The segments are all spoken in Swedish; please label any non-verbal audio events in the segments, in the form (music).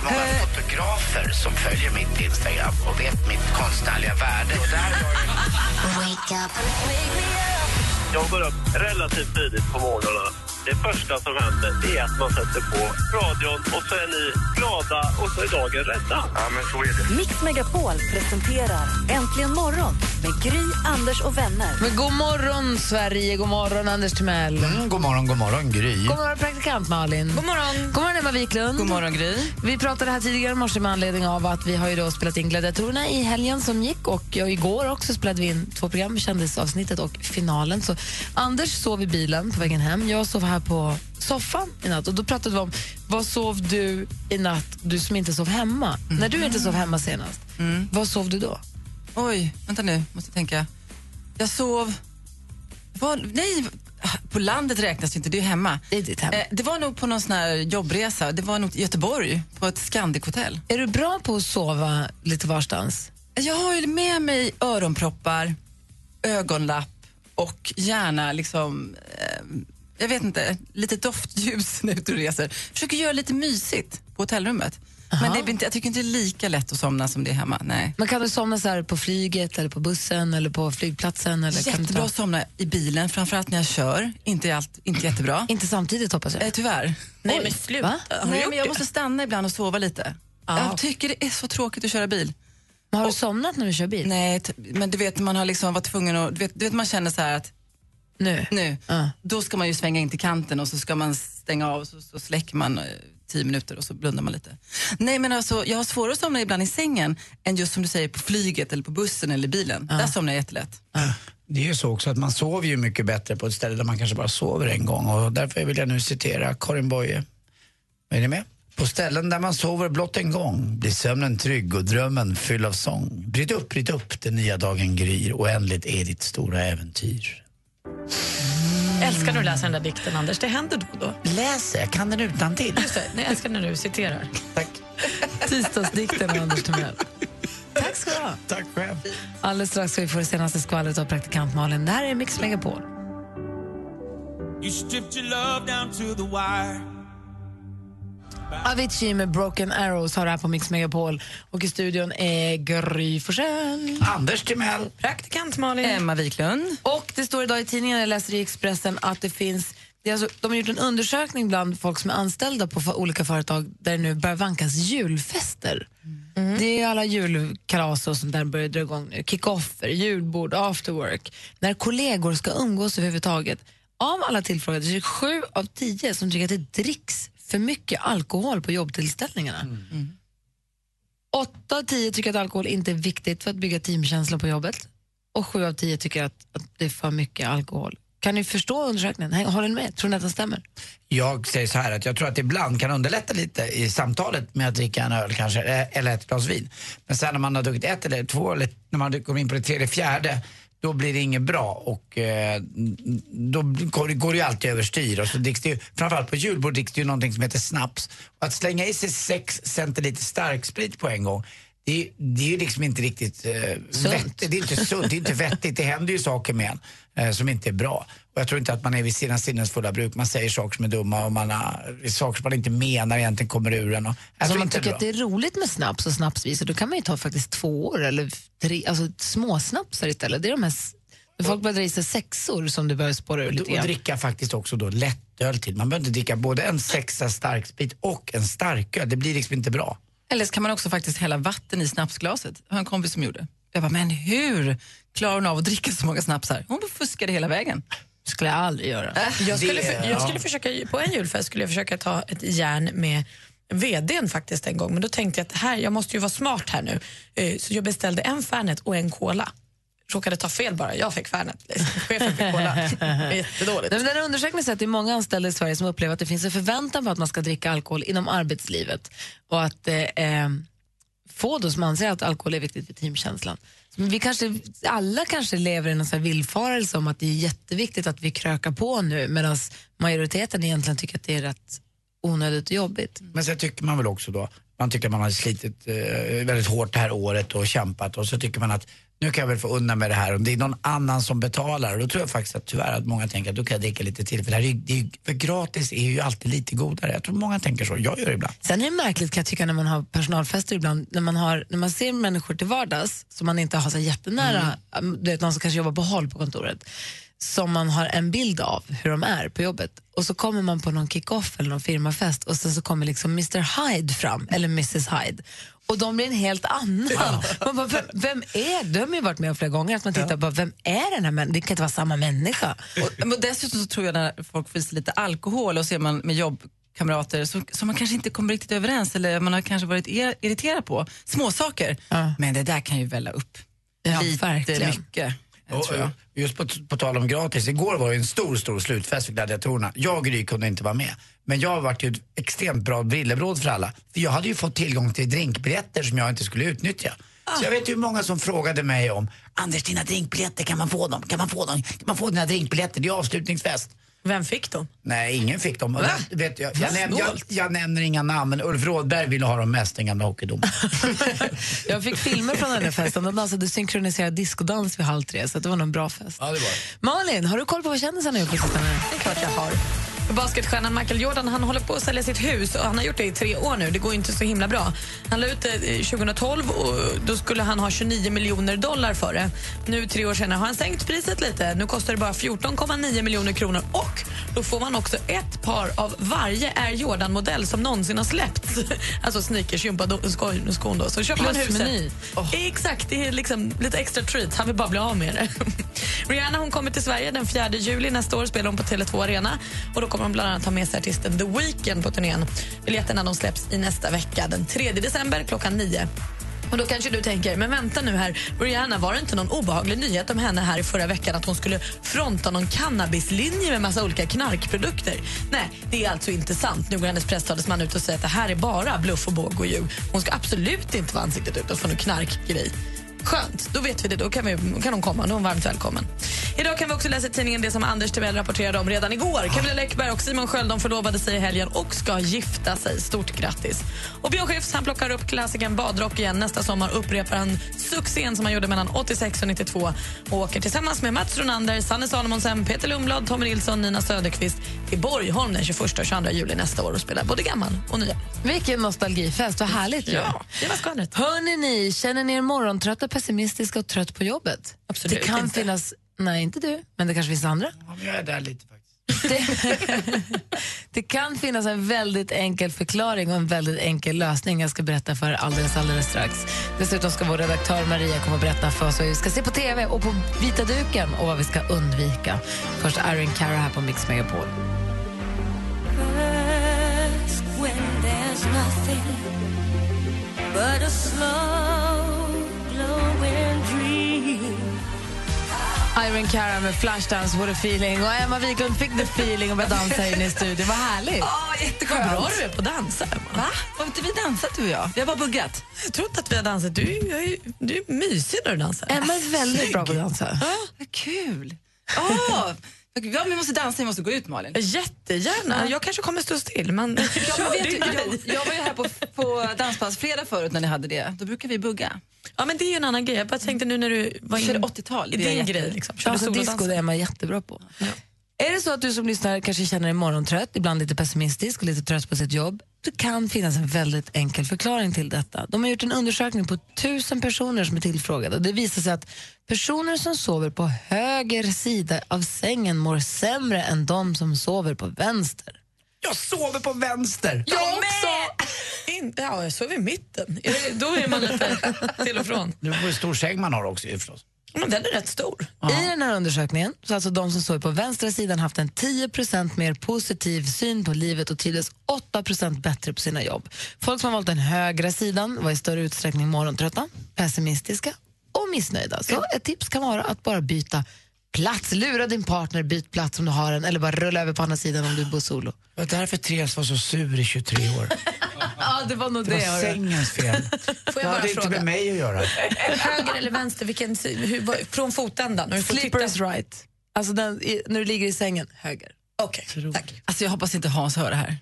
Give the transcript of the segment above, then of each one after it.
också många fotografer som följer mitt Instagram och vet mitt konstnärliga värde. Och där Jag går upp relativt tidigt på morgnarna. Det första som händer det är att man sätter på radion och så är ni glada och så är dagen rädda. Ja, men så är det. Mix Megapol presenterar Äntligen morgon med Gry, Anders och vänner. Men god morgon, Sverige! God morgon, Anders Timell. Mm, god morgon, god morgon, Gry. God morgon, praktikant Malin. God morgon, god morgon Emma Wiklund. God morgon, Gry. Vi pratade här tidigare i morse med anledning av att vi har ju då spelat in Gladiatorerna i helgen som gick och jag, igår också spelade vi in två program, kändisavsnittet och finalen. Så Anders sov i bilen på vägen hem. Jag sov här på soffan i natt och då pratade vi om vad sov du i natt, du som inte sov hemma? När du inte sov hemma senast, vad sov du då? Oj, vänta nu, måste tänka. Jag sov... Var, nej, på landet räknas ju inte, det är hemma. Det är ditt hem. Eh, det var nog på någon sån här jobbresa, det var nog i Göteborg, på ett Scandic-hotell. Är du bra på att sova lite varstans? Jag har ju med mig öronproppar, ögonlapp och gärna liksom, eh, jag vet inte, lite doftljus (laughs) när och reser. Försöker göra lite mysigt på hotellrummet. Men det är inte, jag tycker inte det är lika lätt att somna som det är hemma. Nej. Men kan du somna så här på flyget, eller på bussen eller på flygplatsen? Eller kan du Jättebra ta... att somna i bilen, framförallt när jag kör. Inte, allt, inte jättebra. (laughs) Inte samtidigt hoppas jag. Eh, tyvärr. Nej, men sluta. Nej, men jag måste stanna ibland och sova lite. Ja. Jag tycker det är så tråkigt att köra bil. Men har du somnat när du kör bil? Nej, men du vet, man har liksom varit tvungen att... Du vet, du vet man känner så här att Nu? nu, Ja. då ska man ju svänga in till kanten och så ska man stänga av och så, så släcker man eh, tio minuter och så blundar man lite. Nej men alltså, jag har svårare att somna ibland i sängen än just som du säger på flyget eller på bussen eller bilen. Där somnar jag jättelätt. Det är ju så också att man sover ju mycket bättre på ett ställe där man kanske bara sover en gång och därför vill jag nu citera Karin Boye. Är ni med? På ställen där man sover blott en gång blir sömnen trygg och drömmen fylld av sång. Bryt upp, bryt upp, den nya dagen gryr oändligt är ditt stora äventyr. Älskar när du läser den där dikten, Anders. Det händer då och då. Läser, jag kan den utan till. Just det, nej, jag älskar när du citerar. Tack. Tisdagsdikten med Anders Timell. Tack ska du ha. Tack själv. Alldeles strax ska vi få det senaste skvallret av praktikant Malin. Det här är Mix Megapol. Avicii med Broken Arrows har det här på Mix Megapol. Och i studion är Gry Forssell. Anders Timell. Praktikant Malin. Emma Wiklund. Och det står idag i tidningen, jag läser i Expressen, att det finns det alltså, de har gjort en undersökning bland folk som är anställda på för, olika företag där det nu börjar vankas julfester. Det är alla julkalas och sånt där börjar dra igång nu. Kickoffer, julbord, afterwork. När kollegor ska umgås överhuvudtaget. Av alla tillfrågade så är det sju av tio som tycker att det dricks för mycket alkohol på jobbtillställningarna. Åtta av tio tycker att alkohol inte är viktigt för att bygga teamkänsla på jobbet. Och sju av tio tycker att, att det är för mycket alkohol. Kan ni förstå undersökningen? Håller ni med? Tror ni att den stämmer? Jag säger så här att jag tror att det ibland kan underlätta lite i samtalet med att dricka en öl kanske, eh, eller ett glas vin. Men sen när man har druckit ett eller två, eller när man kommer in på det tredje, fjärde, då blir det inget bra och eh, då går, går det ju alltid överstyr. Och så dricks det ju, framförallt på julbord dricks det ju någonting som heter snaps. Och att slänga i sig sex centiliter starksprit på en gång, det, är- det är ju liksom inte riktigt eh, vettigt. Det är inte sunt, det är inte vettigt. Det händer ju saker med en eh, som inte är bra. Och jag tror inte att man är vid sina sinnens fulla bruk. Man säger saker som är dumma och man har, saker som man inte menar egentligen kommer ur en. Och, Alltså, om man tycker det att det är roligt med snaps och snapsvisor då kan man ju ta faktiskt två år eller tre, alltså småsnapsar istället. Det är de här, folk börjar dra i sig sexor som du börjar spåra ur lite Och dricka faktiskt också då lättöl till. Man behöver inte dricka både en sexa starksprit och en starköl. Det blir liksom inte bra. Eller så kan man också faktiskt hälla vatten i snapsglaset. Det har en kompis som gjorde. Jag bara, men hur klarar hon av att dricka så många snapsar? Hon fuskade hela vägen. skulle jag aldrig göra. Jag skulle, Det- för, jag skulle försöka, på en julfest skulle jag försöka ta ett järn med vdn faktiskt en gång, men då tänkte jag att här, jag måste ju vara smart här nu. Eh, Så jag beställde en Fernet och en Cola. Råkade ta fel bara, jag fick Fernet. Chefen fick Cola. Det var Jättedåligt. Nej, men Den här undersökningen säger att det är många anställda i Sverige som upplever att det finns en förväntan på att man ska dricka alkohol inom arbetslivet och att eh, eh, få då som anser att alkohol är viktigt för teamkänslan. Men vi kanske, alla kanske lever i någon här villfarelse om att det är jätteviktigt att vi krökar på nu medan majoriteten egentligen tycker att det är rätt onödigt och jobbigt. Men sen tycker man väl också då, man tycker att man har slitit eh, väldigt hårt det här året och kämpat och så tycker man att nu kan jag väl få undan med det här och det är någon annan som betalar. Då tror jag faktiskt att tyvärr att många tänker att då kan jag dricka lite till för, det här är, det är, för gratis är ju alltid lite godare. Jag tror många tänker så, jag gör det ibland. Sen är det märkligt kan jag tycka när man har personalfester ibland, när man, har, när man ser människor till vardags som man inte har så jättenära, mm. du vet någon som kanske jobbar på håll på kontoret, som man har en bild av hur de är på jobbet och så kommer man på någon kick-off eller någon firmafest och sen så kommer liksom Mr Hyde fram, eller Mrs Hyde och de blir en helt annan. Man bara, vem, vem är? De har ju varit med flera gånger att man tittar bara, vem är den här människan? Det kan inte vara samma människa. Och, men dessutom så tror jag när folk får i sig lite alkohol och ser man med jobbkamrater som som man kanske inte kommer riktigt överens eller man har kanske varit ir- irriterad på. Små saker. Men det där kan ju välla upp Ja, lite verkligen. mycket. Och, eh, Just på, på tal om gratis, igår var det en stor, stor slutfest för gladiatorerna. Jag och Gry kunde inte vara med. Men jag har varit ju ett extremt bra villebråd för alla. För jag hade ju fått tillgång till drinkbiljetter som jag inte skulle utnyttja. Så jag vet hur många som frågade mig om Anders, dina drinkbiljetter, kan man få dem? Kan man få dem? Kan man få dina drinkbiljetter? Det är avslutningsfest. Vem fick dem? Nej, ingen fick dem. Den- vet jag, jag, näm- jag, jag nämner inga namn, men Ulf Rådberg ville ha dem mest, den gamla hockeydomaren. (laughs) Jag fick filmer från den här festen. De dansade synkroniserad diskodans vid halv tre, så det var nog en bra fest. Ja. Malin, har du koll på vad kändisarna har gjort på sistone? Det är klart jag har. Basketstjärnan Michael Jordan han håller på att sälja sitt hus och han har gjort det i tre år nu. Det går inte så himla bra. Han la ut det eh, 2012 och då skulle han ha 29 miljoner dollar för det. Nu tre år senare har han sänkt priset lite. Nu kostar det bara 14,9 miljoner kronor och då får man också ett par av varje Air Jordan-modell som någonsin har släppts. (laughs) Alltså sneakers, gympaskon då. Så köper man huset. meny. Exakt, det är liksom lite extra treat. Han vill bara bli av med det. (laughs) Rihanna hon kommer till Sverige den 4 juli nästa år spelar hon på Tele2 Arena. Och då kommer hon bland annat ha med sig artisten The Weeknd på turnén. Biljetterna de släpps i nästa vecka, den 3 december klockan 9. Och då kanske du tänker, men vänta nu här, Rihanna, var det inte någon obehaglig nyhet om henne här i förra veckan att hon skulle fronta någon cannabislinje med massa olika knarkprodukter? Nej, det är alltså inte sant. Nu går hennes presstalesman ut och säger att det här är bara bluff och båg och ljug. Hon ska absolut inte vara ansiktet utåt för någon knarkgrej. Skönt, då vet vi det. Då kan, vi, kan hon komma. Då är hon varmt välkommen. Idag kan vi också läsa i tidningen det som Anders Timell rapporterade om redan igår. Camilla Läckberg och Simon Sköld de förlovade sig i helgen och ska gifta sig. Stort grattis. Och Björn Skifs han plockar upp klassikern badrock igen. Nästa sommar upprepar han succén som han gjorde mellan 86 och 92 och åker tillsammans med Mats Ronander, Sanne Salomonsen, Peter Lundblad, Tommy Nilsson, Nina Söderqvist till Borgholm den 21 och 22 juli nästa år och spelar både gammal och nya. Vilken nostalgifest, vad härligt. Ja, det var skvallret. Hörni ni, känner ni er morgontrötta, pessimistiska och trött på jobbet? Absolut det kan inte. finnas, nej inte du, men det kanske finns andra. Ja, jag är där lite faktiskt. Det, (laughs) det kan finnas en väldigt enkel förklaring och en väldigt enkel lösning jag ska berätta för alldeles, alldeles strax. Dessutom ska vår redaktör Maria komma och berätta för oss vad vi ska se på TV och på vita duken och vad vi ska undvika. Först Erin Cara här på Mix Megapol. Iron Cara med Flashdance, what a feeling. Och Emma Wiklund fick the feeling och började dansa in i studion. Vad härligt. Åh, jätteskönt. Vad bra du är på att dansa. Va? Har inte vi dansat du och jag? Vi har bara buggat. Jag tror inte att vi har dansat. Du, är du är mysig när du dansar. Emma är väldigt bra på att dansa. Vad kul. Åh, (laughs) ja, vi måste dansa, vi måste gå ut Malin. Jättegärna. Jag kanske kommer stå still. Men Ja, men (laughs) vet du, jag, jag var ju här på, på danspass fredag förut när ni hade det. Då brukar vi bugga. Ja, men det är ju en annan grej. Jag bara tänkte nu när du var Kör in... 80-tal. Det är en grej. Liksom. Kör Alltså, disco det är Emma jättebra på. Är det så att du som lyssnar kanske känner dig morgontrött, ibland lite pessimistisk och lite trött på sitt jobb, det kan finnas en väldigt enkel förklaring till detta. De har gjort en undersökning på tusen personer som är tillfrågade och det visar sig att personer som sover på höger sida av sängen mår sämre än de som sover på vänster. Jag sover på vänster! Jag också! In, ja, jag sov i mitten. Då är man lite till och från. Det beror på hur stor säng man har också förstås. Men den är rätt stor. I den här undersökningen så har alltså de som sover på vänstra sidan haft en 10% mer positiv syn på livet och trivdes 8% bättre på sina jobb. Folk som har valt den högra sidan var i större utsträckning morgontrötta, pessimistiska och missnöjda. Så ett tips kan vara att bara byta plats. Lura din partner, byt plats om du har en eller bara rulla över på andra sidan om du bor solo. Det var därför Therese var så sur i 23 år. (laughs) Ja, det var nog Det var det. hörru. sängens fel. Får Det jag bara hade inte med mig att göra. Höger eller vänster? Vilken, hur, från fotändan? Har du fått Sleeper titta? is right. Alltså den, i, när du ligger i sängen, höger. Okej, tack. Alltså jag hoppas inte Hans hör det här.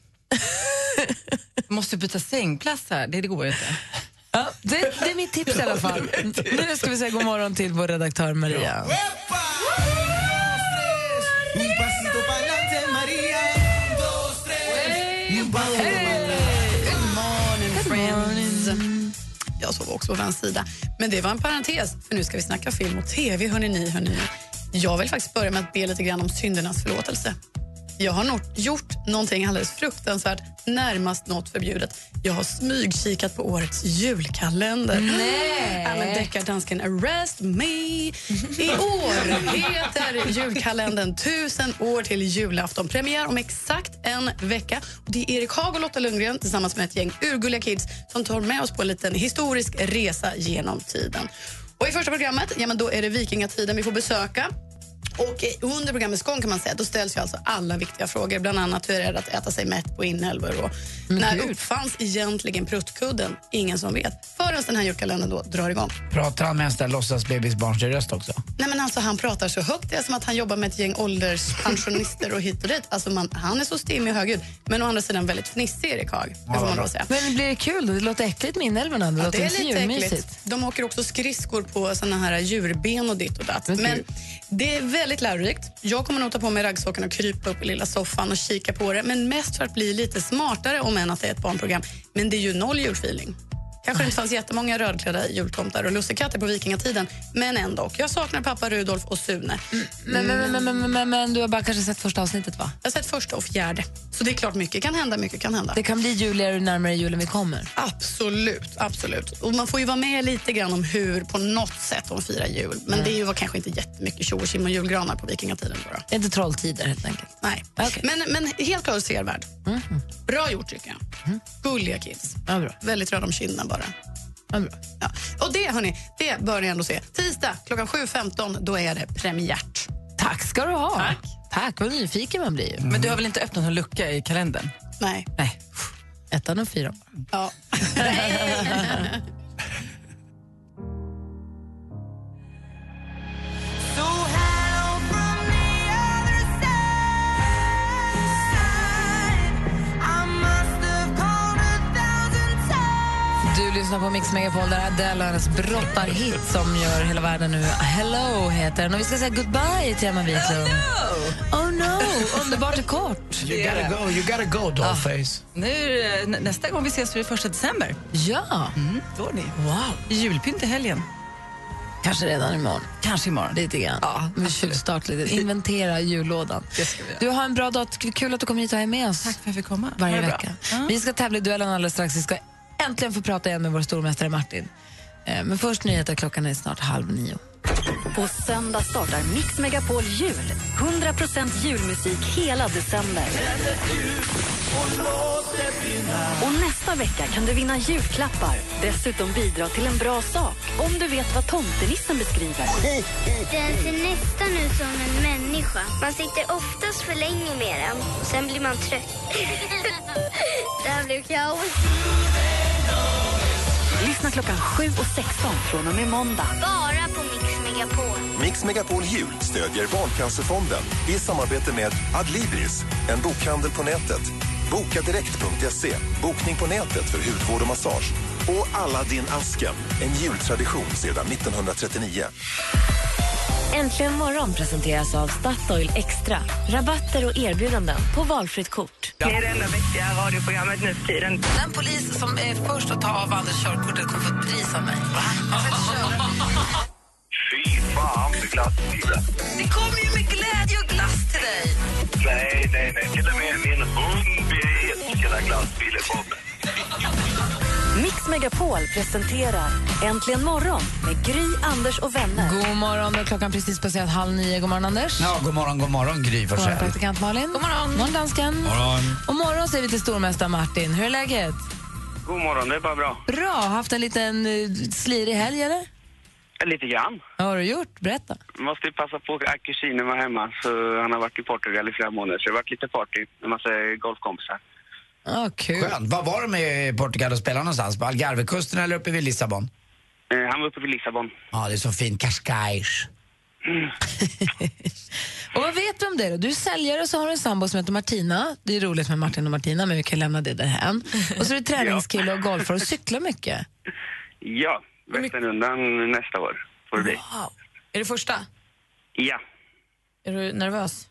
Jag måste byta sängplats här, det, det går ju inte. Ja, det, det är mitt tips i alla fall. (laughs) Nu ska vi säga god morgon till vår redaktör Maria. Jag sov också på vänster sida. Men det var en parentes, för nu ska vi snacka film och tv. Hörrni, ni, hörrni. Jag vill faktiskt börja med att be lite grann om syndernas förlåtelse. Jag har nog gjort någonting alldeles fruktansvärt, närmast något förbjudet. Jag har smygkikat på årets julkalender. Nej. Ja, men deckardansken Arrest Me. I år heter julkalendern Tusen år till julafton. Premiär om exakt en vecka. Det är Erik Haag och Lotta Lundgren tillsammans med ett gäng urgulliga kids som tar med oss på en liten historisk resa genom tiden. Och I första programmet ja, men då är det vikingatiden vi får besöka. Och under programmets gång kan man säga, då ställs ju alltså alla viktiga frågor. Bland annat hur är det att äta sig mätt på inälvor och när uppfanns egentligen pruttkudden? Ingen som vet. Förrän den här julkalendern då drar igång. Pratar han med en sån där också? Nej, men alltså, han pratar så högt. Det är som att han jobbar med ett gäng ålderspensionister och hit och dit. Alltså, man, han är så stimmig och högljudd. Men å andra sidan väldigt fnissig, Erik Haag. Det får man lov säga. Men blir det kul? Det låter äckligt med inälvorna. Det Ja, det är lite äckligt. De åker också skridskor på såna här djurben och ditt och datt. Men Men det är väldigt lärorikt. Jag kommer nog ta på mig raggsockan och krypa upp i lilla soffan och kika på det. Men mest för att bli lite smartare, om än att det är ett barnprogram. Men det är ju noll julfeeling. Kanske inte fanns jättemånga rödklädda jultomtar och lussekatter på vikingatiden, men ändå. Jag saknar pappa Rudolf och Sune. Men, men, men, men, men, du har bara kanske sett första avsnittet va? Jag har sett första och fjärde. Så det är klart, mycket kan hända. Mycket kan hända. Det kan bli juligare ju närmare julen vi kommer. Absolut, absolut. Och man får ju vara med lite grann om hur på något sätt de firar jul. Men det är ju var kanske inte jättemycket tjo och och julgranar på vikingatiden. Bara. Det är inte trolltider helt enkelt. Nej. Men, men helt klart sevärd. Bra gjort tycker jag. Gulliga kids. Ja, bra. Väldigt röda om kinderna bara. Ja, bra. Ja. Och det hörni, det bör ni ändå se. Tisdag klockan 7.15, då är det premiärt. Tack ska du ha. Tack. Tack, vad nyfiken man blir ju. Men du har väl inte öppnat någon lucka i kalendern? Nej. Nej. Ettan och fyran. Ja. (laughs) lyssnar på Mix Megapol där Adele och hennes brottarhit som gör hela världen nu. Hello heter den. Och vi ska säga goodbye till Emma Wiklund. Oh no! Underbart är kort. You gotta go, you gotta go dollface. Nu, eh, nä- nästa gång vi ses är det första december. Ja. Mm, då ni. Wow. Julpynt i helgen. Kanske redan imorgon. Kanske imorgon. Lite grann. Ja, Med tjuvstart lite. Inventera jullådan. Det ska vi. Du har en bra dag. Kul att du kom hit och är med oss Tack för att jag fick komma. varje vecka. Ja. Vi ska tävla i duellen alldeles strax. Vi ska äntligen få prata igen med vår stormästare Martin. Eh, Men först nyheter. Klockan är snart halv nio. På söndag startar Mix Megapol Jul. 100% julmusik hela december. Och nästa vecka kan du vinna julklappar. Dessutom bidra till en bra sak om du vet vad tomtenissen beskriver. Den ser nästan ut som en människa. Man sitter oftast för länge med den. Sen blir man trött. (laughs) det här blev kaos. Lyssna klockan 7 och 16 från och med måndag. Bara på Mix Megapol. Mix Megapol Jul stödjer Barncancerfonden i samarbete med Adlibris, en bokhandel på nätet. Bokadirekt.se, bokning på nätet för hudvård och massage. Och Aladdin Asken, en jultradition sedan 1939. Äntligen morgon presenteras av Statoil Extra. Rabatter och erbjudanden på valfritt kort. Det är det enda vettiga radioprogrammet nu för tiden. Den polis som är först att ta av Anders körkortet kommer få ett pris av mig. Fy fan för glassbilen. Det kommer ju med glädje och glass till dig. Nej, nej, nej. Till och med min hund älskar glassbilen på mig. Mix Megapol presenterar Äntligen morgon med Gry, Anders och vänner. God morgon, klockan precis passerat halv nio. God morgon, Anders. Ja, god morgon, god morgon Gry God morgon, Forssell. praktikant Malin. God morgon. God morgon, dansken. morgon. Och morgon säger vi till stormästare Martin. Hur är läget? God morgon, det är bara bra. Bra. Haft en liten uh, slirig helg, eller? Lite grann. Vad har du gjort? Berätta. Måste ju passa på att kusinen var hemma, så han har varit i Portugal i flera månader. Så det har varit lite party med massa golfkompisar. Ah, kul. Skönt. Var var de i Portugal och spelade någonstans? På Algarvekusten eller uppe vid Lissabon? Eh, han var uppe vid Lissabon. Ja, det är så fint. Cascais. (laughs) Och vad vet du om det då? Du är säljare och så har du en sambo som heter Martina. Det är roligt med Martin och Martina, men vi kan lämna det därhän. Och så är du (laughs) träningskille och golfar och cyklar mycket. Ja, Vätternrundan nästa år får det bli. Wow. Är det första? Ja, Är du nervös?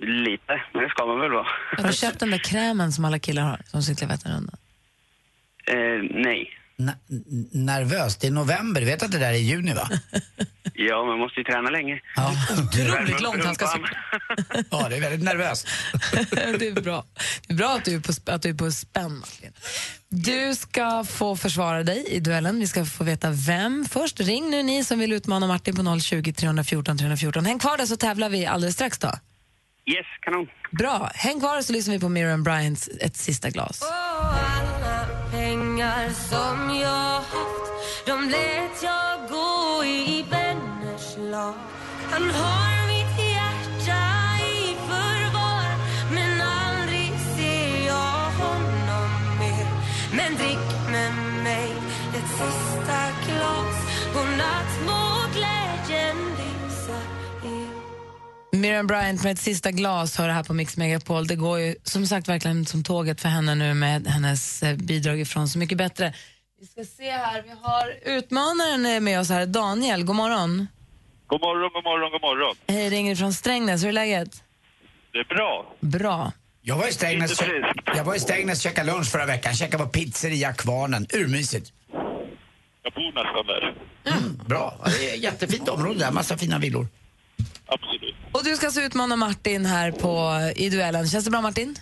Lite, men det ska man väl vara. Har du köpt den där krämen som alla killar har, som cyklar Vätternrundan? Eh, nej. N- n- nervös? Det är november. Du vet att det där är juni, va? (laughs) Ja, man måste ju träna länge. Ja. Otroligt långt han ska cykla. (laughs) Ja, det är väldigt nervöst. (laughs) det är bra. Det är bra att du är på, att du är på spänn, Martin. Du ska få försvara dig i duellen. Vi ska få veta vem först. Ring nu ni som vill utmana Martin på 020 314 314. Häng kvar där så tävlar vi alldeles strax då. Yes, kanon. Bra. Häng kvar så lyssnar vi på Miriam Bryants Ett sista glas. alla pengar som jag haft De lät jag gå i vänners lag Miriam Bryant med ett sista glas hör det här på Mix Megapol. Det går ju som sagt verkligen som tåget för henne nu med hennes eh, bidrag ifrån Så mycket bättre. Vi ska se här, vi har utmanaren är med oss här, Daniel. God morgon. God morgon, god morgon, god morgon. Hej, ringer från Strängnäs. Hur är läget? Det är bra. Bra. Jag var i Strängnäs, jag var i Strängnäs och käkade lunch förra veckan. Käkade på pizzeria Kvarnen. Urmysigt. Jag bor nästan där. Bra. Ja, Det är ett jättefint område där. Massa fina villor. Absolut. Och du ska alltså utmana Martin här på, i duellen. Känns det bra Martin?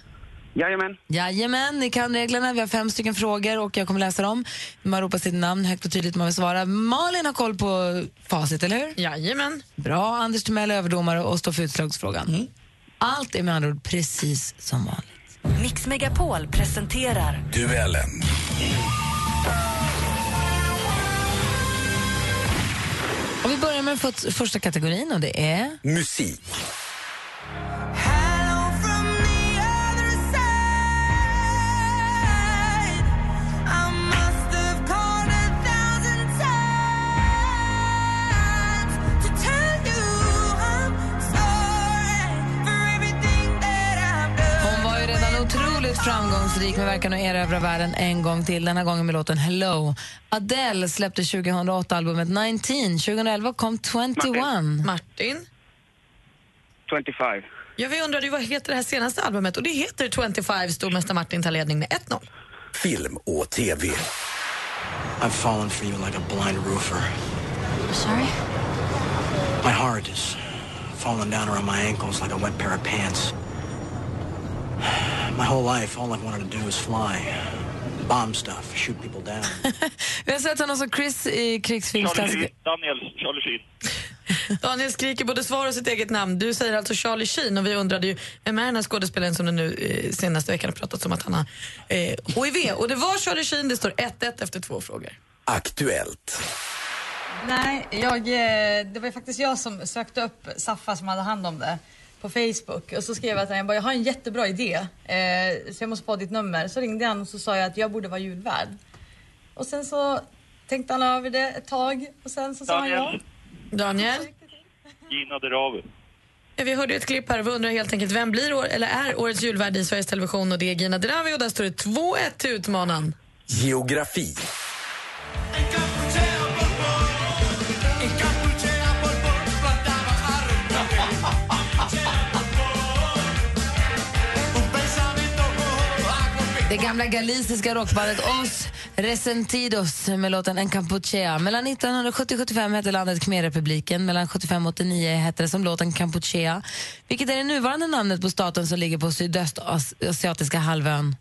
Jajamän. Jajamän, ni kan reglerna. Vi har fem stycken frågor och jag kommer läsa dem. Man ropar sitt namn högt och tydligt man vill svara. Malin har koll på facit, eller hur? Jajamän. Bra. Anders Timell är överdomare och står för utslagsfrågan. Allt är med andra ord precis som vanligt. Mix Megapol presenterar Duellen. Och vi börjar med den första kategorin och det är... Musik. Framgångsrik med verkan att erövra världen en gång till. Den här gången med låten Hello. Adele släppte 2008 albumet 19. 2011 kom 21. Martin? 25. Ja, vi undrade ju vad heter det här senaste albumet och det heter 25, stormästare Martin tar ledning med 1-0. Film och TV. I've fallen for you like a blind roofer. Sorry? My heart is falling down around my ankles like a wet pair of pants. (sighs) My whole life, all I've wanted to do is fly. Bomb stuff, shoot people down. (laughs) Vi har sett honom som Chris i krigsfilmsklassiker. Daniel, Charlie Sheen. (laughs) Daniel skriker både svar och sitt eget namn. Du säger alltså Charlie Sheen och vi undrade ju vem är den här skådespelaren som det nu eh, senaste veckan har pratats om att han har eh, HIV. Och det var Charlie Sheen, det står 1-1 efter två frågor. Aktuellt. Nej, jag, eh, det var ju faktiskt jag som sökte upp Saffa som hade hand om det på Facebook och så skrev jag till honom, jag, bara, jag har en jättebra idé eh, så jag måste få ditt nummer. Så ringde han och så sa jag att jag borde vara julvärd. Och sen så tänkte han över det ett tag och sen så sa han ja. Daniel. Daniel? Gina Dirawi. Ja, vi hörde ett klipp här och vi undrar helt enkelt vem blir år, eller är årets julvärd i Sveriges Television och det är Gina Dirawi och där står det 2-1 till utmanaren. Geografi. Det gamla galiciska rockbandet Os Resentidos med låten En Campuchea. Mellan 1970 och 75 hette landet Khmerrepubliken. Mellan 75 och 89 hette det som låten Kampuchea. Vilket är det nuvarande namnet på staten som ligger på sydöstasiatiska halvön?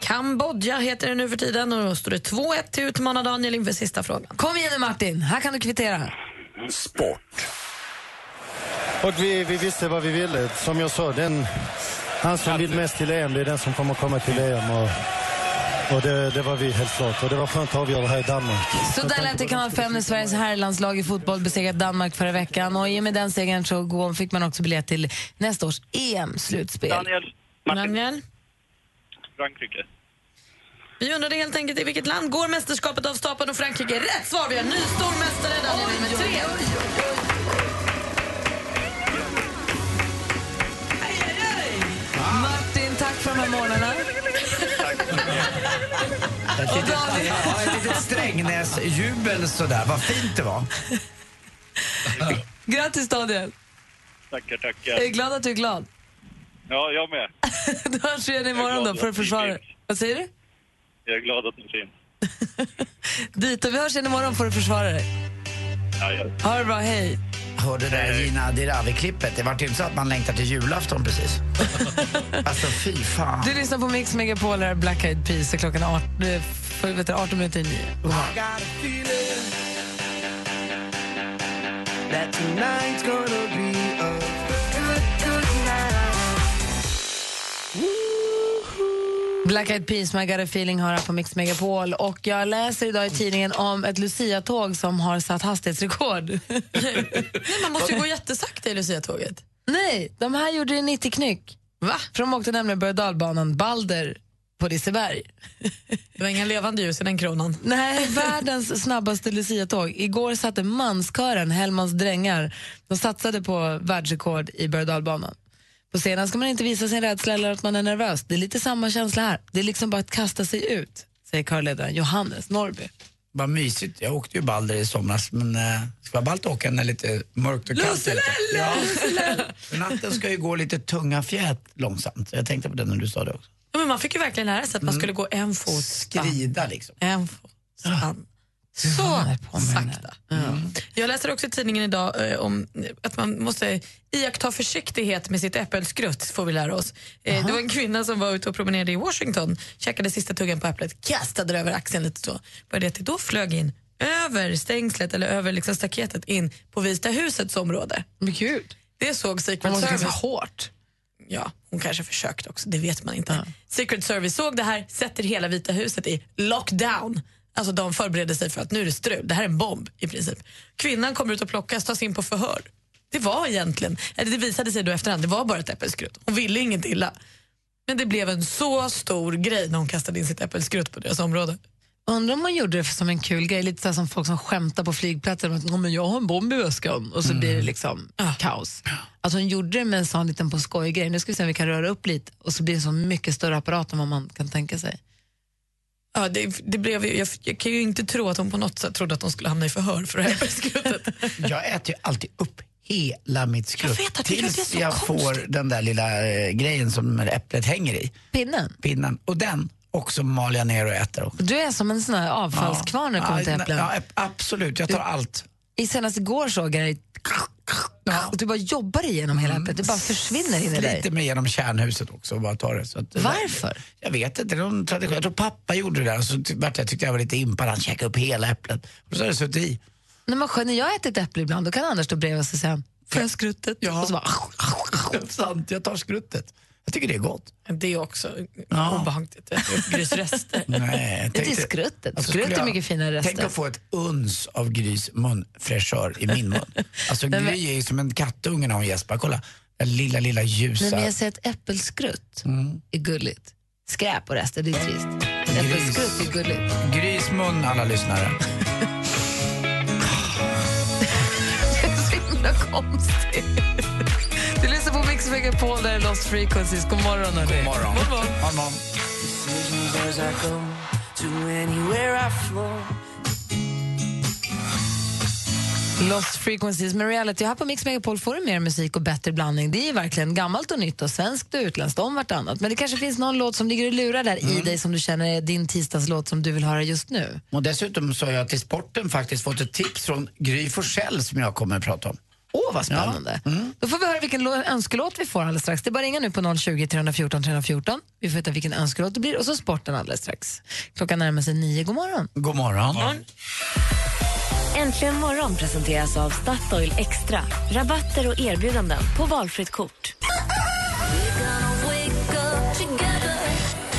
Kambodja heter det nu för tiden och då står det 2-1 till utmanar Daniel inför sista frågan. Kom igen nu Martin, här kan du kvittera. Sport. Och vi, vi visste vad vi ville. Som jag sa, den, han som vill mest till EM, det är den som kommer komma till EM. Och Och det, det var vi helt klart. Och det var skönt att avgöra här i Danmark. Så där lät det kanal 5 när Sveriges herrlandslag i fotboll besegrat Danmark förra veckan. Och i och med den segern så fick man också biljett till nästa års EM-slutspel. Daniel. Daniel? Frankrike. Vi undrade helt enkelt i vilket land går mästerskapet av stapeln och Frankrike rätt svar. Vi har ny stormästare, Daniel nummer tre. Martin, tack för de här morgnarna. Ett litet, ja, ett litet Strängnäs-jubel sådär. Vad fint det var. Grattis Daniel. Tackar, Jag är tackar. glad att du är glad. Ja, jag med. (laughs) Då hörs vi igen imorgon då för att försvara Vad säger du? Jag är glad att ni finns. (laughs) Dito, vi hörs igen imorgon för att försvara dig. Ha det bra, hej. Hörde det där Gina Dirawi-klippet? Det vart ju inte så att man längtar till julafton precis. (laughs) alltså fy fan. Du lyssnar på Mix Megapol, här är Black Eyed Peas och klockan är art- eh, för- vet du, 18 minuter i nio. God morgon. Black Eyed Peas, My Got a Feeling här på Mix Megapol. Och jag läser idag i tidningen om ett Lucia-tåg som har satt hastighetsrekord. (laughs) Nej, man måste ju gå jättesakta i Lucia-tåget. Nej, de här gjorde det 90 knyck. Va? För de åkte nämligen berg dalbanan Balder på Liseberg. (laughs) Det var inga levande ljus i den kronan. Nej, (laughs) världens snabbaste Lucia-tåg. Igår satte manskören Hellmans drängar. De satsade på världsrekord i berg dalbanan. På scenen ska man inte visa sin rädsla eller att man är nervös. Det är lite samma känsla här. Det är liksom bara att kasta sig ut, säger körledaren Johannes Norrby. Vad mysigt. Jag åkte ju Balder i somras men eh, det ska vara ballt att åka när det är lite mörkt och kallt. Lusselelle, Ja. (laughs) Natten ska ju gå lite tunga fjät långsamt. Jag tänkte på det när du sa det också. Ja, men man fick ju verkligen lära sig att man Mm. skulle gå en fot Skrida liksom. En fot fram. Så sakta. Jag läser också i tidningen idag eh, om att man måste iaktta försiktighet med sitt äppelskrutt, får vi lära oss. Eh, det var en kvinna som var ute och promenerade i Washington, käkade sista tuggan på äpplet, kastade det över axeln lite så. Bara det då flög in över stängslet eller över liksom staketet in på Vita husets område. Men gud. Det såg Secret måste Service. ganska hårt. Ja, hon kanske försökte också, det vet man inte. Secret Service såg det här, sätter hela Vita huset i lockdown. Alltså de förbereder sig för att nu är det strul, det här är en bomb i princip. Kvinnan kommer ut och plockas, tas in på förhör. Det var egentligen, eller det visade sig då efterhand, det var bara ett äppelskrutt. Hon ville inget illa. Men det blev en så stor grej när hon kastade in sitt äppelskrutt på deras område. Undrar om man gjorde det som en kul grej, lite så som folk som skämtar på flygplatser. Att, "Ja, men jag har en bomb i väskan och så blir det liksom kaos. Att hon gjorde det med en sån liten på skoj-grej. Nu ska vi se om vi kan röra upp lite och så blir det så mycket större apparat än vad man kan tänka sig. Ja, det, det blev, ju- jag, jag kan ju inte tro att hon på något sätt trodde att hon skulle hamna i förhör för det här äppelskruttet. (laughs) Jag äter ju alltid upp hela mitt skrutt Jag tills så jag konstigt. får den där lilla eh, grejen som äpplet hänger i. Pinnen? Pinnen. Och den också maler jag ner och äter. Också. Du är som en sån här avfallskvarn när det kommer till Ja, äpplen. Ja, absolut, jag tar allt. I senast igår såg jag dig och du bara jobbar igenom hela äpplet. Det bara försvinner in i dig. Sliter mig genom kärnhuset också och bara tar det. Så att, Varför? Jag vet inte, någon tradition. Jag tror pappa gjorde det där och så vart jag tyckte jag var lite impad. Han käkade upp hela äpplet och så har det suttit i. När, man, när jag äter ett äpple ibland då kan Anders stå bredvid och säga Får jag skruttet? Ja. Och så bara, (laughs) Sant, jag tar skruttet. Jag tycker det är gott. Det är också Ja. obehagligt. Grysrester. (laughs) Nej, det är skrutet. Alltså, Skrutt är mycket finare rester. Tänk att få ett uns av Grys munfräschör i min mun. Alltså Gry är ju som en kattunge när hon gäspar. Kolla, den lilla, lilla ljusa. Nej, men jag säger att äppelskrutt Mm. är gulligt. Skräp och rester, det är trist. Äppelskrutt är gulligt. Grys mun, alla lyssnare. (laughs) Det är så himla konstigt. Lyssnar på Mix Megapol, där är Lost Frequencies. God morgon, hörni. God morgon. God. God. Lost Frequencies med reality. Här på Mix Megapol får du mer musik och bättre blandning. Det är verkligen gammalt och nytt och svenskt och utländskt om vartannat. Men det kanske finns någon låt som ligger och lurar där Mm. i dig som du känner är din tisdagslåt som du vill höra just nu. Och dessutom så har jag till sporten faktiskt fått ett tips från Gry Forssell som jag kommer att prata om. Åh, vad spännande. Då får vi höra vilken lå- önskelåt vi får alldeles strax. Det är bara ringa nu på 020 314 314. Vi får veta vilken önskelåt det blir och så sporten alldeles strax. Klockan närmar sig nio. God morgon. God morgon. Äntligen morgon presenteras av Statoil Extra. Rabatter och erbjudanden på valfritt kort.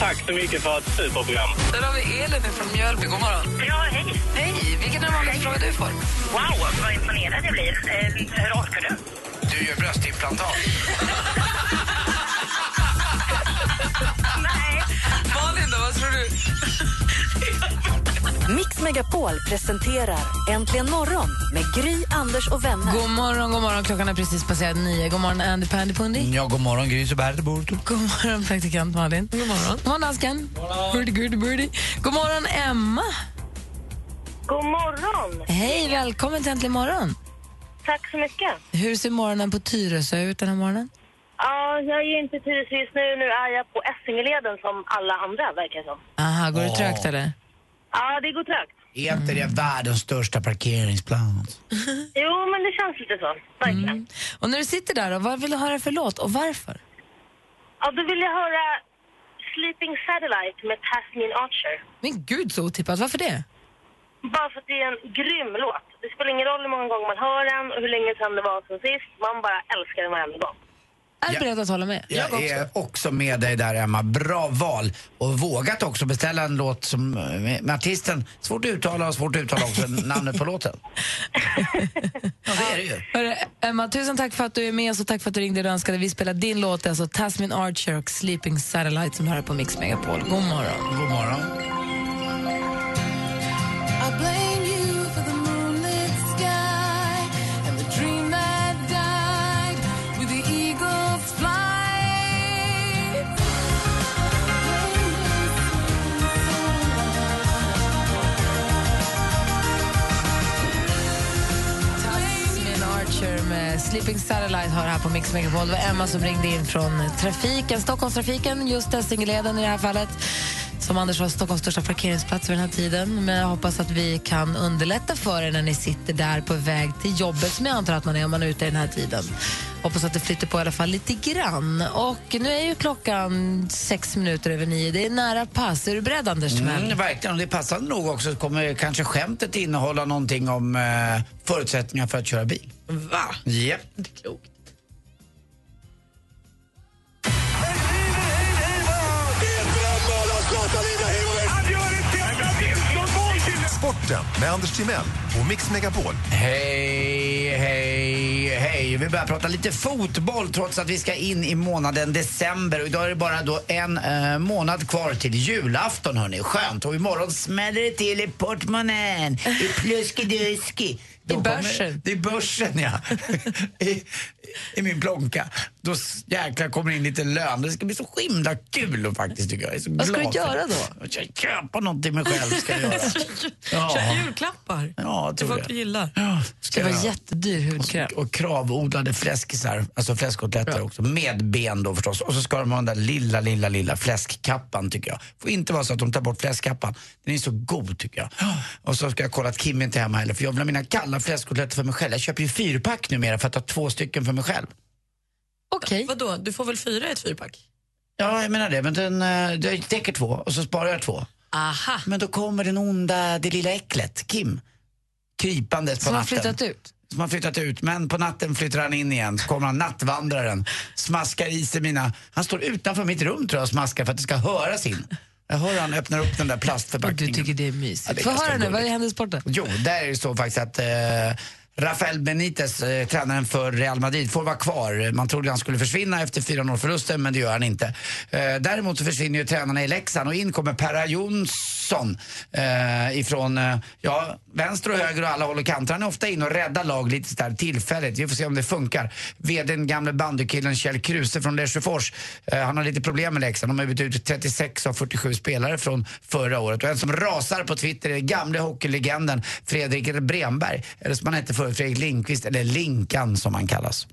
Tack så mycket för ett superprogram. Där har vi Elin från Mjölby. God morgon. Ja, hej. Hej! Vilken är den vanligaste frågan du får? Wow, vad imponerad jag blir. Eh, hur orkar du? Du gör bröstimplantat. (laughs) Nej. Malin då, vad tror du? (laughs) Mix Megapol presenterar Äntligen morgon med Gry, Anders och vänner. God morgon, god morgon. Klockan är precis passerat nio. God morgon, Andy Pandy Pundi. Ja, god morgon Gry Bertebord. God morgon, praktikant Malin. God morgon. God morgon, dansken. Birdie, birdie, birdie. God morgon, Emma. God morgon. Hej, välkommen till Äntligen morgon. Tack så mycket. Hur ser morgonen på Tyresö ut den här morgonen? Ja, jag är inte i Tyresö just nu. Nu är jag på Essingeleden som alla andra, verkar det som. Aha, går det trögt eller? Ja, det går trögt. Är inte det världens största parkeringsplats? Jo, men det känns lite så. Verkligen. Mm. Och när du sitter där, då, vad vill du höra för låt och varför? Ja, då vill jag höra Sleeping Satellite med Tasmin Archer. Men gud så otippat, varför det? Bara för att det är en grym låt. Det spelar ingen roll hur många gånger man hör den och hur länge sedan det var sen sist. Man bara älskar den varenda gång. Är du beredd att hålla med? Jag är också med dig där Emma. Bra val. Och vågat också beställa en låt som, med, med artisten. Svårt att uttala och svårt att uttala också (laughs) namnet på låten. (laughs) Ja, det är det ju. Hörru, Emma, tusen tack för att du är med oss och tack för att du ringde och önskade. Vi spelar din låt, alltså Tasmin Archer och Sleeping Satellite som hör på Mix Megapol. God morgon. God morgon. Sleeping Satellite hör här på Mix Megapol. Det var Emma som ringde in från trafiken, Stockholmstrafiken, just Essingeleden i det här fallet. Som Anders har Stockholms största parkeringsplats vid den här tiden. Men jag hoppas att vi kan underlätta för er när ni sitter där på väg till jobbet som jag antar att man är om man är ute i den här tiden. Hoppas att det flyter på i alla fall lite grann. Och nu är ju klockan sex minuter över nio. Det är nära pass. Är du beredd Anders? Mm, verkligen, och det passande nog också kommer kanske skämtet innehålla någonting om eh, förutsättningar för att köra bil. Va? Ja. Det är klokt. Sporten med Anders Timell och Mix Megapol. Hej, hej, hej. Vi börjar prata lite fotboll trots att vi ska in i månaden december. Och idag är det bara då en eh, månad kvar till julafton. Hörni. Skönt. Och imorgon smäller det till i portmonnän, i. Då kommer- börsen. Det är börsen, ja. (laughs) I, I min plånka. Då jäklar kommer in lite lön. Det ska bli så himla kul och faktiskt tycker jag. jag är så Vad ska glad du göra då? Jag ska köpa något till mig själv. Ska jag göra. (laughs) Ja. Julklappar Ja, till folk det. du gillar. Det var jättedyr hudkräm. Och kravodlade fläskisar, alltså fläskkotletter också, med ben då förstås. Och så ska de ha den där lilla, lilla, lilla fläskkappan tycker jag. Får inte vara så att de tar bort fläskkappan. Den är så god tycker jag. Och så ska jag kolla att Kim inte är hemma heller, för jag vill ha mina kalla fläskkotletter för mig själv. Jag köper ju fyrpack numera för att ha två stycken för mig själv. Okej. Vadå, du får väl fyra i ett fyrpack? Ja, jag menar det, men den, eh, det räcker två och så sparar jag två. Aha. Men då kommer den onda, det lilla äcklet, Kim, krypandes på Som har natten. flyttat ut? som har flyttat ut. Men på natten flyttar han in igen. Så kommer han nattvandraren, smaskar i sig mina... Han står utanför mitt rum tror jag och smaskar för att det ska höras in. Jag hör han öppnar upp den där Och plastförpackningen. du tycker det är mysigt. Ja, är Få höra nu, vad händer i sporten? Jo, där är det så faktiskt att eh, Rafael Benitez, eh, tränaren för Real Madrid, får vara kvar. Man trodde han skulle försvinna efter 4-0 förlusten, men det gör han inte. Eh, däremot så försvinner ju tränarna i Leksand och in kommer Perra Jonsson eh, ifrån eh, ja, vänster och höger och alla håll och kanter. Han är ofta in och räddar lag lite sådär tillfälligt. Vi får se om det funkar. VDn, gamle bandykillen Kjell Kruse från Lesjöfors, eh, han har lite problem med Leksand. De har bytt ut 36 av 47 spelare från förra året. Och en som rasar på Twitter är gamle hockeylegenden Fredrik Bremberg. Eller som han hette Fredrik Lindqvist, eller Linkan som han kallas.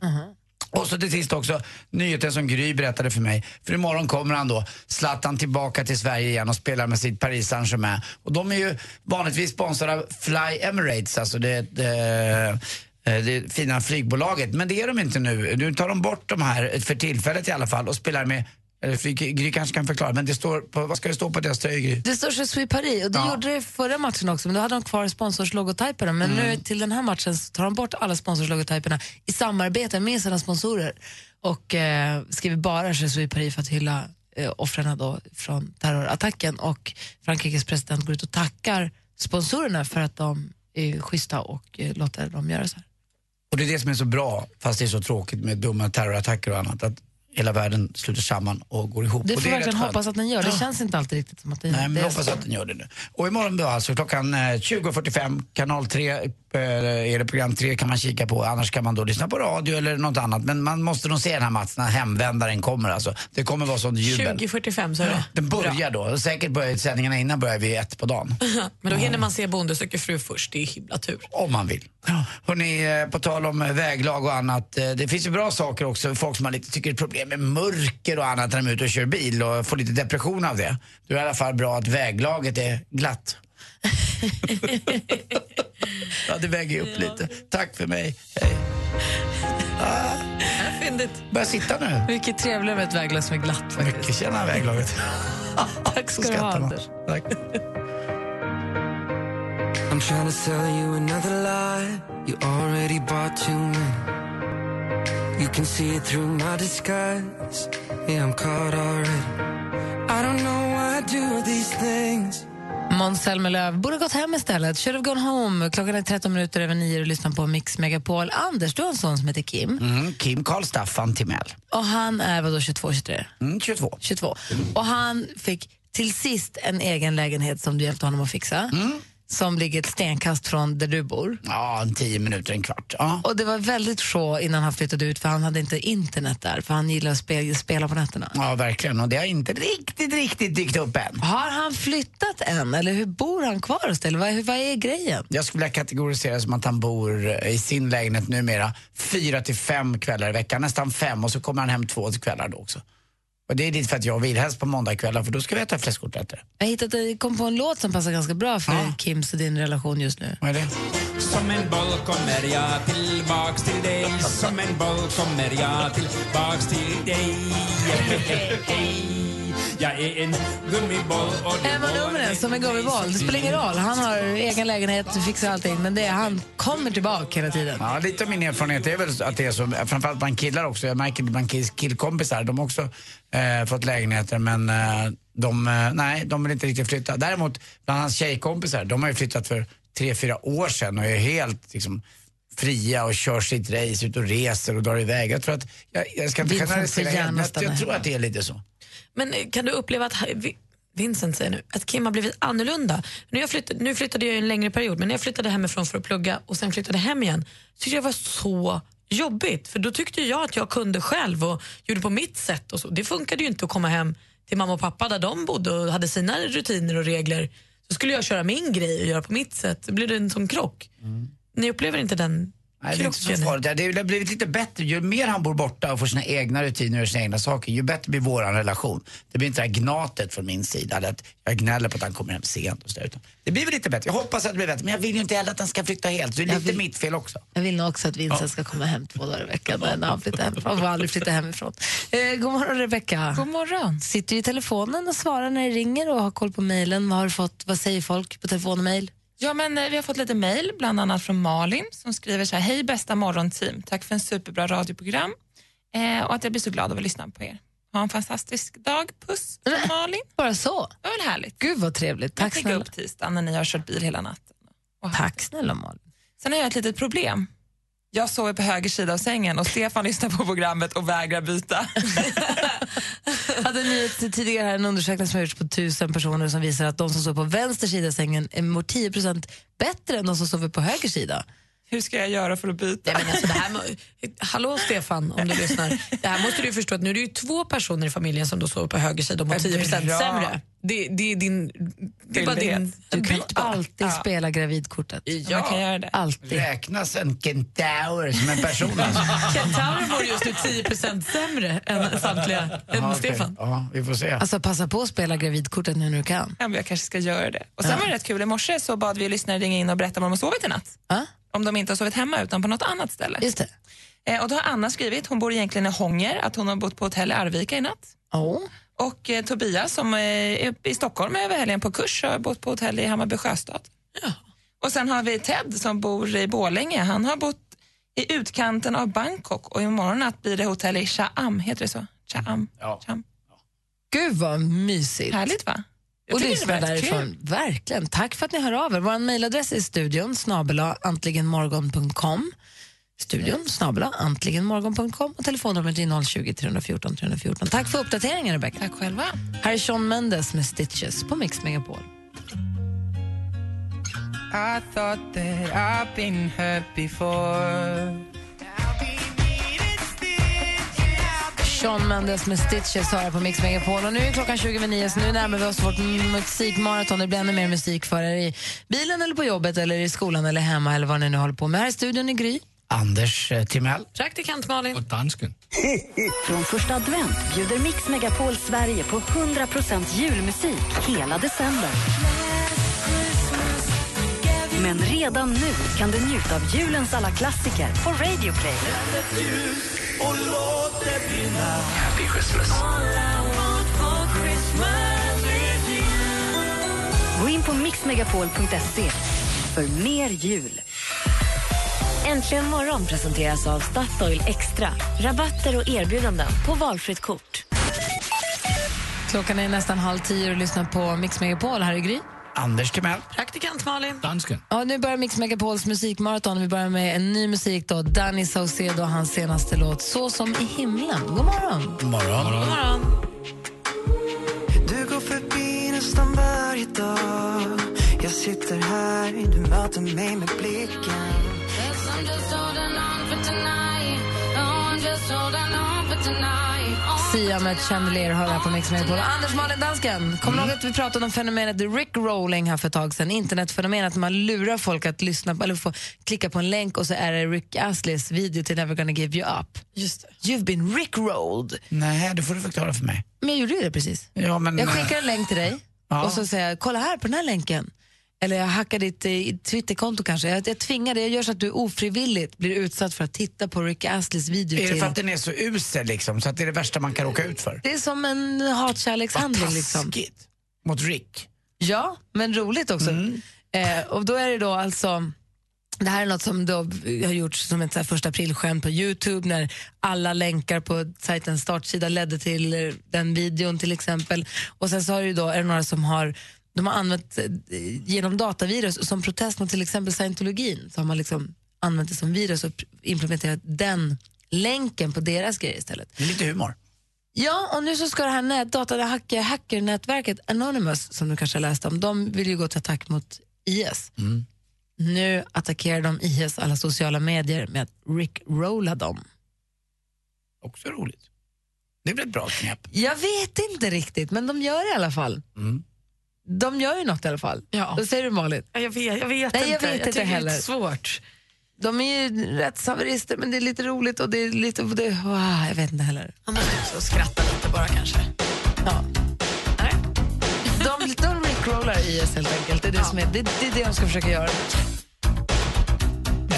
Och så till sist också nyheten som Gry berättade för mig. För imorgon kommer han då, Zlatan, tillbaka till Sverige igen och spelar med sitt Paris Saint-Germain. Och de är ju vanligtvis sponsrade av Fly Emirates, alltså det, det, det fina flygbolaget. Men det är de inte nu. Nu tar de bort de här, för tillfället i alla fall, och spelar med eller Gry kanske kan förklara, men det står på, vad ska det stå på deras tröjor? Det står suis Paris och det Ja. gjorde det förra matchen också men då hade de kvar sponsorslogotyperna men Mm. nu till den här matchen så tar de bort alla sponsorslogotyperna i samarbete med sina sponsorer och eh, skriver bara suis Paris för att hylla eh, offren då från terrorattacken och Frankrikes president går ut och tackar sponsorerna för att de är schyssta och eh, låter dem göra så här. Och det är det som är så bra, fast det är så tråkigt med dumma terrorattacker och annat, att hela världen sluter samman och går ihop. Det får är verkligen hoppas att den gör. Det känns inte alltid riktigt som att det, Nej, men det hoppas så. att den gör det nu. Och imorgon då alltså klockan eh, 20.45, kanal 3 eh, är det program 3 kan man kika på. Annars kan man då lyssna på radio eller något annat. Men man måste nog se den här matchen när hemvändaren kommer alltså. Det kommer vara sån jubel. 20.45 så är det. Den börjar då. Säkert börjar sändningarna innan börjar vi ett på dagen. (laughs) Men då hinner man se Bonde söker fru först, det är himla tur. Om man vill. Hörrni, eh, på tal om eh, väglag och annat. eh, Det finns ju bra saker också. Folk som har lite, tycker det är problem med mörker och annat när de är ute och kör bil och får lite depression av det. Då är det i alla fall bra att väglaget är glatt. Ja, det väger upp lite. Tack för mig. Hej. Ah, Fyndigt. Börja sitta nu. Mycket trevligare med ett väglag som är glatt faktiskt. Mycket tjena väglaget. (laughs) Tack ska du ha, Anders. Tack. I'm trying to sell you another lie. You already bought too many. You can see it through my disguise. Yeah, I'm caught already. I don't know why I do these things. Måns Zelmerlöw borde gått hem istället. Should have gone home. Klockan är 13 minuter över nio och lyssnar på Mix Megapol. Anders, du har en son som heter Kim. Mm, Kim Karl Staffan Timell. Och han är vadå, 22, 23? Mm, 22. 22. Och han fick till sist en egen lägenhet som du hjälpte honom att fixa. Som ligger ett stenkast från där du bor. Ja, en tio minuter, en kvart. Ja. Och det var väldigt sjå innan han flyttade ut för han hade inte internet där för han gillar att spela, spela på nätterna. Ja, verkligen. Och det har inte riktigt, riktigt dykt upp än. Har han flyttat än eller hur bor han kvar hos dig? Vad, vad är grejen? Jag skulle vilja kategorisera som att han bor i sin lägenhet numera fyra till fem kvällar i veckan, nästan fem och så kommer han hem två kvällar då också. Och det är dit för att jag vill, helst på måndagkvällar för då ska vi äta fläskkotletter. Jag hittade, jag kom på en låt som passar ganska bra för Kims och din relation just nu. Vad är det? Som en boll kommer jag tillbaks till dig Som en boll kommer jag tillbaks till dig Jag är en gummiboll och Emma Nummeren som en gummiboll. Det spelar ingen roll. Han har egen lägenhet, fixar allting. Men det är, han kommer tillbaka hela tiden. Ja, lite av min erfarenhet är väl att det är så, framförallt bland killar också. Jag märker det bland kill- killkompisar, de har också eh, fått lägenheter men eh, de, eh, nej, de vill inte riktigt flytta. Däremot bland hans tjejkompisar, de har ju flyttat för tre, fyra år sedan och är helt liksom, fria och kör sitt race ut och reser och drar iväg. Jag tror att, jag, jag ska inte generalisera men jag, tror att det är lite så. Men eh, kan du uppleva att Vi- Vincent säger nu att Kim har blivit annorlunda. Nu, jag flyttade, nu flyttade jag en längre period, men när jag flyttade hemifrån för att plugga och sen flyttade hem igen tyckte jag var så jobbigt. För då tyckte jag att jag kunde själv och gjorde på mitt sätt. Och så. Det funkade ju inte att komma hem till mamma och pappa där de bodde och hade sina rutiner och regler. Så skulle jag köra min grej och göra på mitt sätt. Då blir det en sån krock. Ni upplever inte den Nej, det är inte så krocken? farligt. Det har blivit lite bättre. Ju mer han bor borta och får sina egna rutiner och sina egna saker, ju bättre blir vår relation. Det blir inte det här gnatet från min sida, eller att jag gnäller på att han kommer hem sent. Och så där, det blir väl lite bättre. Jag hoppas att det blir bättre, men jag vill ju inte heller att han ska flytta helt. Så det är Jag lite vill- mitt fel också. Jag vill nog också att Vincent ska komma hem två dagar i veckan när han flyttar hemifrån. Han får aldrig flytta hemifrån. Eh, god morgon Rebecka. God morgon. Sitter du i telefonen och svarar när det ringer och har koll på mejlen. Vad, har du fått, vad säger folk på telefon och mejl? Ja, men eh, vi har fått lite mejl, bland annat från Malin som skriver så här. Hej bästa morgonteam, tack för en superbra radioprogram eh, och att jag blir så glad av att lyssna på er. Ha en fantastisk dag. Puss från Malin. Bara så? Det var väl härligt. Gud vad trevligt. Tack Tack jag snälla. upp tisdagen när ni har kört bil hela natten. Tack snälla Malin. Sen har jag ett litet problem. Jag sover på höger sida av sängen och Stefan lyssnar på programmet och vägrar byta. (laughs) hade ni tidigare här en undersökning som har gjorts på tusen personer som visar att de som sover på vänster sida av sängen är mår 10% bättre än de som sover på höger sida. Hur ska jag göra för att byta? Nej, men alltså, det här, må- hallå Stefan, om du lyssnar. Det här måste du förstå att nu är det ju två personer i familjen som då sover på höger sida och mår 10 Bra. sämre. Det, det är din... Det är bara din Du kan byt bara. alltid Ja. spela gravidkortet. man kan göra det. Alltid. Räknas en kentaur som en person? (laughs) Alltså? Kentaur mår just nu 10% sämre än samtliga, än Ja, okej. Stefan. Ja, vi får se. Alltså passa på att spela gravidkortet nu när du kan. Ja, men jag kanske ska göra det. Och sen var det rätt kul, i morse så bad vi lyssnare ringa in och berätta var de har sovit i natt. Om de inte har sovit hemma utan på något annat ställe. Just det. Eh, och då har Anna skrivit, hon bor egentligen i Hånger, att hon har bott på hotell i Arvika i natt. Oh. Och eh, Tobias som eh, är i Stockholm över helgen på kurs har bott på hotell i Hammarby sjöstad. Och sen har vi Ted som bor i Borlänge. Han har bott i utkanten av Bangkok och imorgon natt blir det hotell i Chaam, heter det så? Chaam? Ja. Chaam. Gud vad mysigt. Härligt va? Jag Och lyssna därifrån. Verkligen. Tack för att ni hör av er. Vår mejladress är studion snabela antligenmorgon.com. Studion snabela antligenmorgon.com och telefonnumret är 020 314 314. Tack för uppdateringen Rebecca. Tack själva. Här är Sean Mendes med Stitches på Mix Megapol. I thought that I've been hurt before. Sean Mendes med Stitches hör på Mix Megapol. Och nu är klockan 20 över 9 så nu närmar vi oss vårt musikmaraton. Det blir ännu mer musik för er i bilen eller på jobbet eller i skolan eller hemma eller vad ni nu håller på med. Här i studion i Gry. Anders eh, Timell. Praktikant Malin. Och dansken. Från första advent bjuder Mix Megapol Sverige på 100% julmusik hela december. Men redan nu kan du njuta av julens alla klassiker på Radio Play och låt det brinna Happy Christmas. Gå in på mixmegapol.se för mer jul. Äntligen morgon presenteras av Statoil Extra. Rabatter och erbjudanden på valfritt kort. Klockan är nästan halv tio och lyssnar på Mix Megapol. Här är Gry. Anders Timell. Praktikant Malin. Dansken. Ja, nu börjar Mix Megapols musikmaraton. Vi börjar med en ny musik. då. Danny Saucedo och hans senaste låt Så som i himlen. God morgon. God morgon. God morgon. Du går förbi nästan varje dag Jag sitter här, du möter mig med blicken Sia med Chandelier hör här på Mix Megapol. Anders Malin Dansken, kommer du ihåg att vi pratade om fenomenet Rick Rolling här för ett tag sedan? Internetfenomenet när man lurar folk att lyssna på, eller få klicka på en länk och så är det Rick Astleys video till Never gonna give you up. Just det. You've been Rick-rolled. Nej, det får du förklara för mig. Men jag gjorde ju det precis. Ja, men, Jag skickar en länk till dig Ja. och så säger jag, kolla här på den här länken. Eller jag hackar ditt eh, Twitterkonto kanske. Jag, jag tvingar dig, jag gör så att du ofrivilligt blir utsatt för att titta på Rick Astleys video. Är det för att den är så usel liksom, så att det är det värsta man kan råka ut för? Det är som en hatkärlekshandling. Liksom. Mot Rick? Ja, men roligt också. Eh, och då är det då alltså... Det här är något som då har gjorts som ett så här första aprilskämt på Youtube när alla länkar på sajtens startsida ledde till den videon till exempel. Och sen så har det ju då, är det några som har de har använt eh, genom datavirus som protest mot till exempel scientologin så har man liksom använt det som virus och implementerat den länken på deras grejer istället. Det är lite humor. Ja, och nu så ska det här nät, data, hacker, hackernätverket Anonymous, som du kanske har läst om, de vill ju gå till attack mot IS. Nu attackerar de IS alla sociala medier med att rickrolla dem. Också roligt. Det väl ett bra knep? Jag vet inte riktigt, men de gör det i alla fall. Mm. De gör ju något i alla fall. Ja. Då säger du Malin. Jag vet, jag vet Nej, jag inte. vet inte tycker heller. Det är svårt. De är ju rättshaverister, men det är lite roligt och det är lite... Det, wow, jag vet inte heller. Man måste också skratta lite bara kanske. Ja. De, de rickrollar IS helt enkelt. Det är det, som är, det, det, är det de ska försöka göra.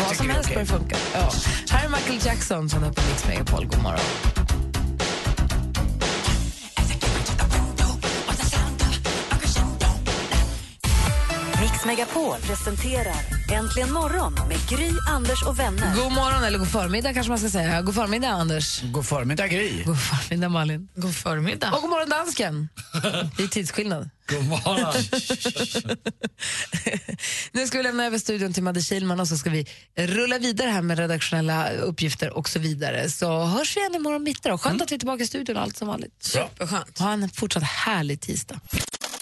Vad som helst bör funka. Ja. Här är Michael Jackson som är på Mix Megapol. God morgon. Mix Megapol presenterar Äntligen morgon med Gry, Anders och vänner. God morgon, eller god förmiddag kanske man ska säga. God förmiddag, Anders. God förmiddag, Gry. God förmiddag, Malin. God förmiddag. Och god morgon, dansken. (laughs) Det är tidsskillnad. God morgon. (laughs) Nu ska vi lämna över studion till Madde Kihlman och så ska vi rulla vidare här med redaktionella uppgifter och så vidare. Så hörs vi igen imorgon mitt då. Skönt att vi är tillbaka i studion allt som vanligt. Superskönt. Ha en fortsatt härlig tisdag.